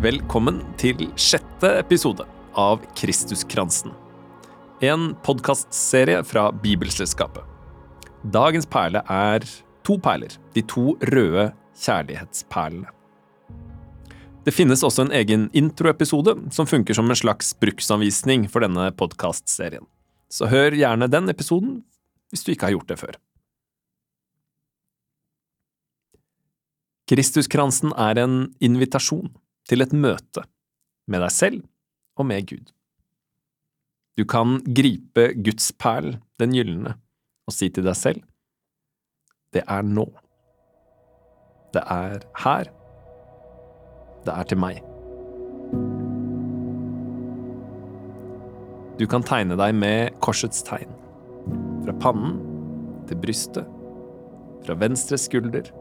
Velkommen til sjette episode av Kristuskransen. En podkastserie fra Bibelselskapet. Dagens perle er to perler. De to røde kjærlighetsperlene. Det finnes også en egen introepisode som funker som en slags bruksanvisning for denne podkastserien. Så hør gjerne den episoden hvis du ikke har gjort det før. Kristuskransen er en invitasjon til et møte med deg selv og med Gud. Du kan gripe Guds perl, den gylne, og si til deg selv det er nå. Det er her. Det er til meg. Du kan tegne deg med korsets tegn. Fra pannen til brystet. Fra venstre skulder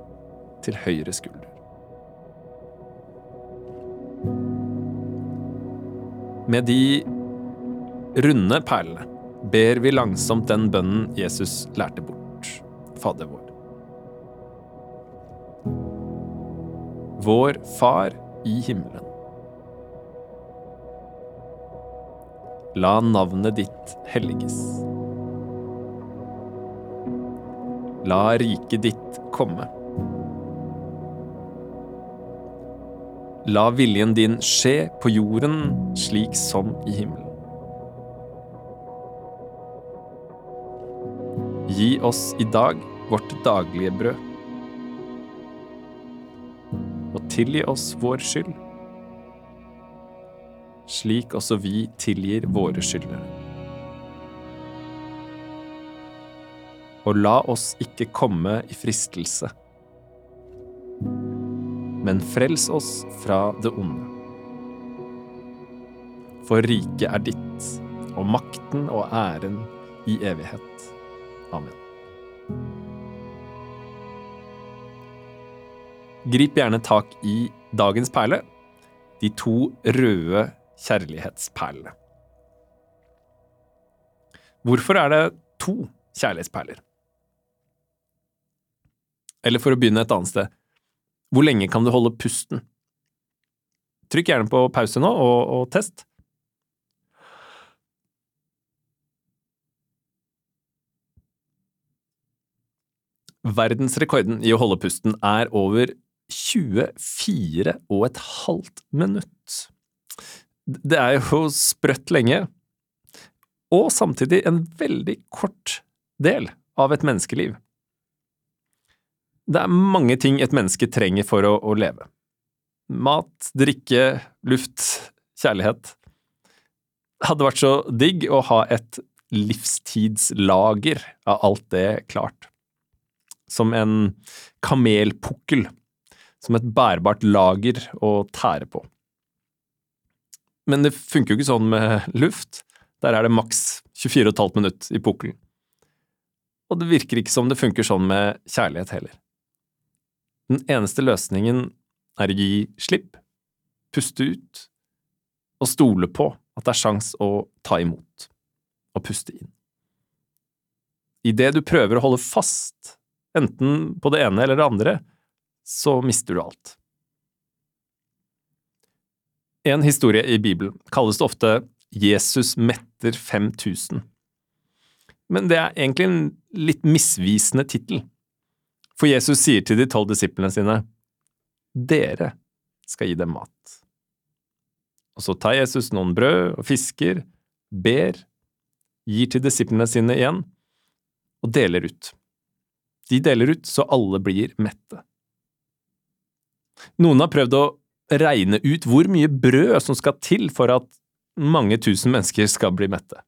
til høyre skulder. Med de runde perlene ber vi langsomt den bønnen Jesus lærte bort, Fader vår. Vår Far i himmelen. La navnet ditt helliges. La riket ditt komme. La viljen din skje på jorden slik som i himmelen. Gi oss i dag vårt daglige brød og tilgi oss vår skyld, slik også vi tilgir våre skyldnere. Og la oss ikke komme i fristelse, men frels oss fra det onde. For riket er ditt, og makten og æren i evighet. Amen. Grip gjerne tak i dagens perle, de to røde kjærlighetsperlene. Hvorfor er det to kjærlighetsperler? Eller for å begynne et annet sted, hvor lenge kan du holde pusten? Trykk gjerne på pause nå og, og test. Verdensrekorden i å holde pusten er over 24 og et halvt minutt. Det er jo sprøtt lenge, og samtidig en veldig kort del av et menneskeliv. Det er mange ting et menneske trenger for å, å leve. Mat, drikke, luft, kjærlighet. Det hadde vært så digg å ha et livstidslager av alt det klart. Som en kamelpukkel som et bærbart lager å tære på. Men det funker jo ikke sånn med luft. Der er det maks 24,5 minutt i pukkelen. Og det virker ikke som det funker sånn med kjærlighet heller. Den eneste løsningen er å gi slipp, puste ut og stole på at det er sjans å ta imot og puste inn. Idet du prøver å holde fast, enten på det ene eller det andre, så mister du alt. En historie i Bibelen kalles det ofte Jesus metter 5000. Men det er egentlig en litt misvisende tittel, for Jesus sier til de tolv disiplene sine, Dere skal gi dem mat. Og så tar Jesus noen brød og fisker, ber, gir til disiplene sine igjen, og deler ut. De deler ut så alle blir mette. Noen har prøvd å regne ut hvor mye brød som skal til for at mange tusen mennesker skal bli mette.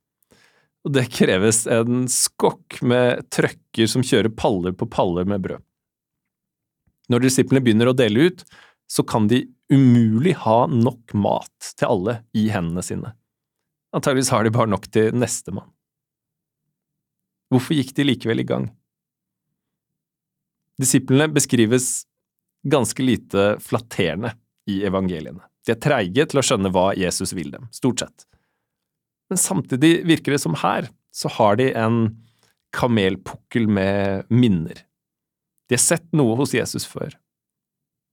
Og det kreves en skokk med trøkker som kjører paller på paller med brød. Når disiplene begynner å dele ut, så kan de umulig ha nok mat til alle i hendene sine. Antageligvis har de bare nok til nestemann. Hvorfor gikk de likevel i gang? Disiplene beskrives ganske lite flatterende i evangeliene. De er treige til å skjønne hva Jesus vil dem, stort sett. Men samtidig virker det som her, så har de en kamelpukkel med minner. De har sett noe hos Jesus før.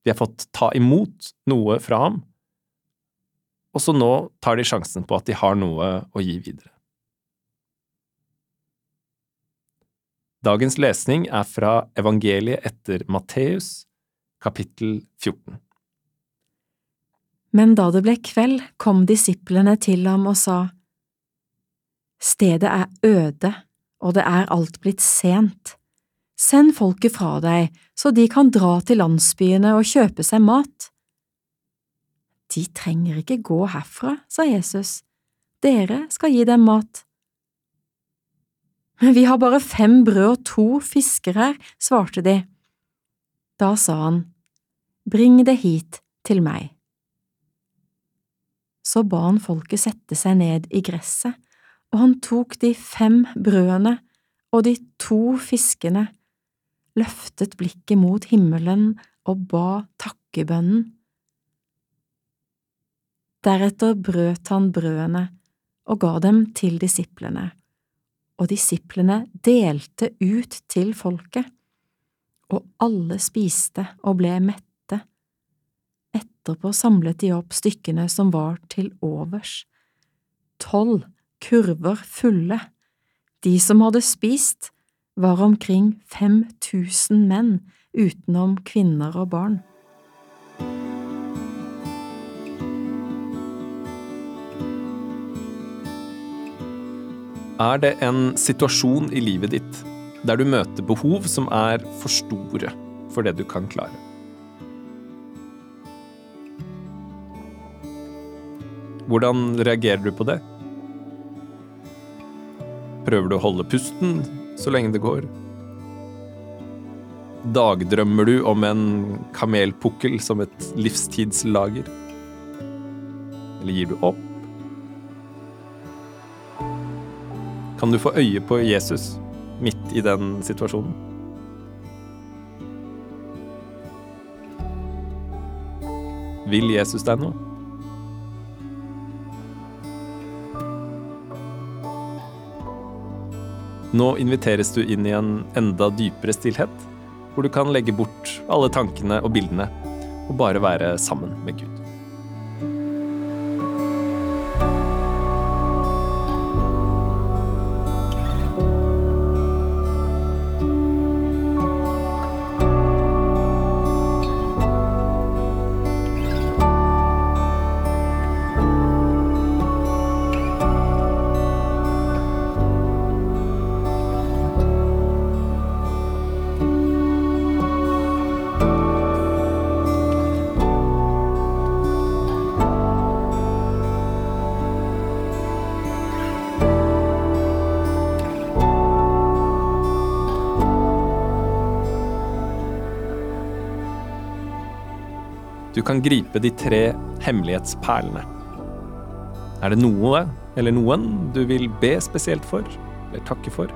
De har fått ta imot noe fra ham, og så nå tar de sjansen på at de har noe å gi videre. Dagens lesning er fra evangeliet etter Matteus, kapittel 14. Men da det ble kveld, kom disiplene til ham og sa, Stedet er øde, og det er alt blitt sent. Send folket fra deg, så de kan dra til landsbyene og kjøpe seg mat. De trenger ikke gå herfra, sa Jesus, dere skal gi dem mat. Vi har bare fem brød og to fisker her, svarte de. Da sa han, Bring det hit til meg. Så ba han folket sette seg ned i gresset, og han tok de fem brødene og de to fiskene, løftet blikket mot himmelen og ba takkebønnen. Deretter brøt han brødene og ga dem til disiplene og disiplene delte ut til folket, og alle spiste og ble mette. Etterpå samlet de opp stykkene som var til overs, tolv kurver fulle. De som hadde spist, var omkring fem tusen menn, utenom kvinner og barn. Er det en situasjon i livet ditt der du møter behov som er for store for det du kan klare? Hvordan reagerer du på det? Prøver du å holde pusten så lenge det går? Dagdrømmer du om en kamelpukkel som et livstidslager? Eller gir du opp? Kan du få øye på Jesus midt i den situasjonen? Vil Jesus deg noe? Nå inviteres du inn i en enda dypere stillhet, hvor du kan legge bort alle tankene og bildene og bare være sammen med Gud. Du kan gripe de tre hemmelighetsperlene. Er det noe eller noen du vil be spesielt for, eller takke for?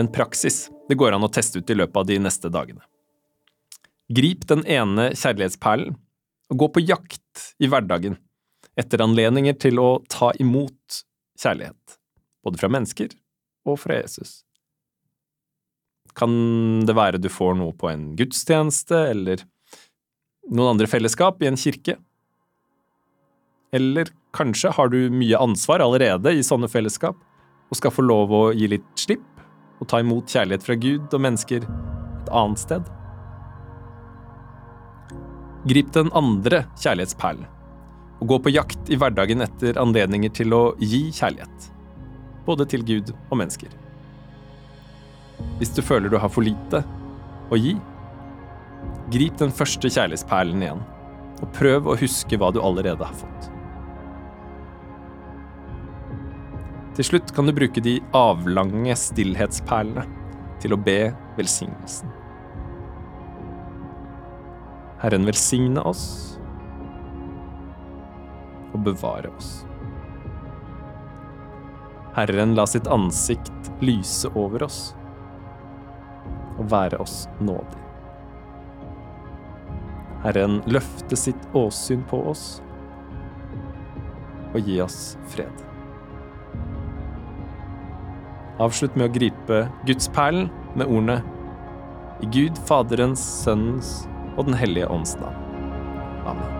En praksis det går an å teste ut i løpet av de neste dagene. Grip den ene kjærlighetsperlen og gå på jakt i hverdagen etter anledninger til å ta imot kjærlighet, både fra mennesker og fra Jesus. Kan det være du får noe på en gudstjeneste eller noen andre fellesskap i en kirke? Eller kanskje har du mye ansvar allerede i sånne fellesskap og skal få lov å gi litt slipp? Og ta imot kjærlighet fra Gud og mennesker et annet sted. Grip den andre kjærlighetsperlen, og gå på jakt i hverdagen etter anledninger til å gi kjærlighet, både til Gud og mennesker. Hvis du føler du har for lite å gi, grip den første kjærlighetsperlen igjen, og prøv å huske hva du allerede har fått. Til slutt kan du bruke de avlange stillhetsperlene til å be velsignelsen. Herren velsigne oss og bevare oss. Herren la sitt ansikt lyse over oss og være oss nådig. Herren løfte sitt åsyn på oss og gi oss fred. Avslutt med å gripe gudsperlen med ordene i Gud Faderens, Sønnens og Den hellige ånds navn. Amen.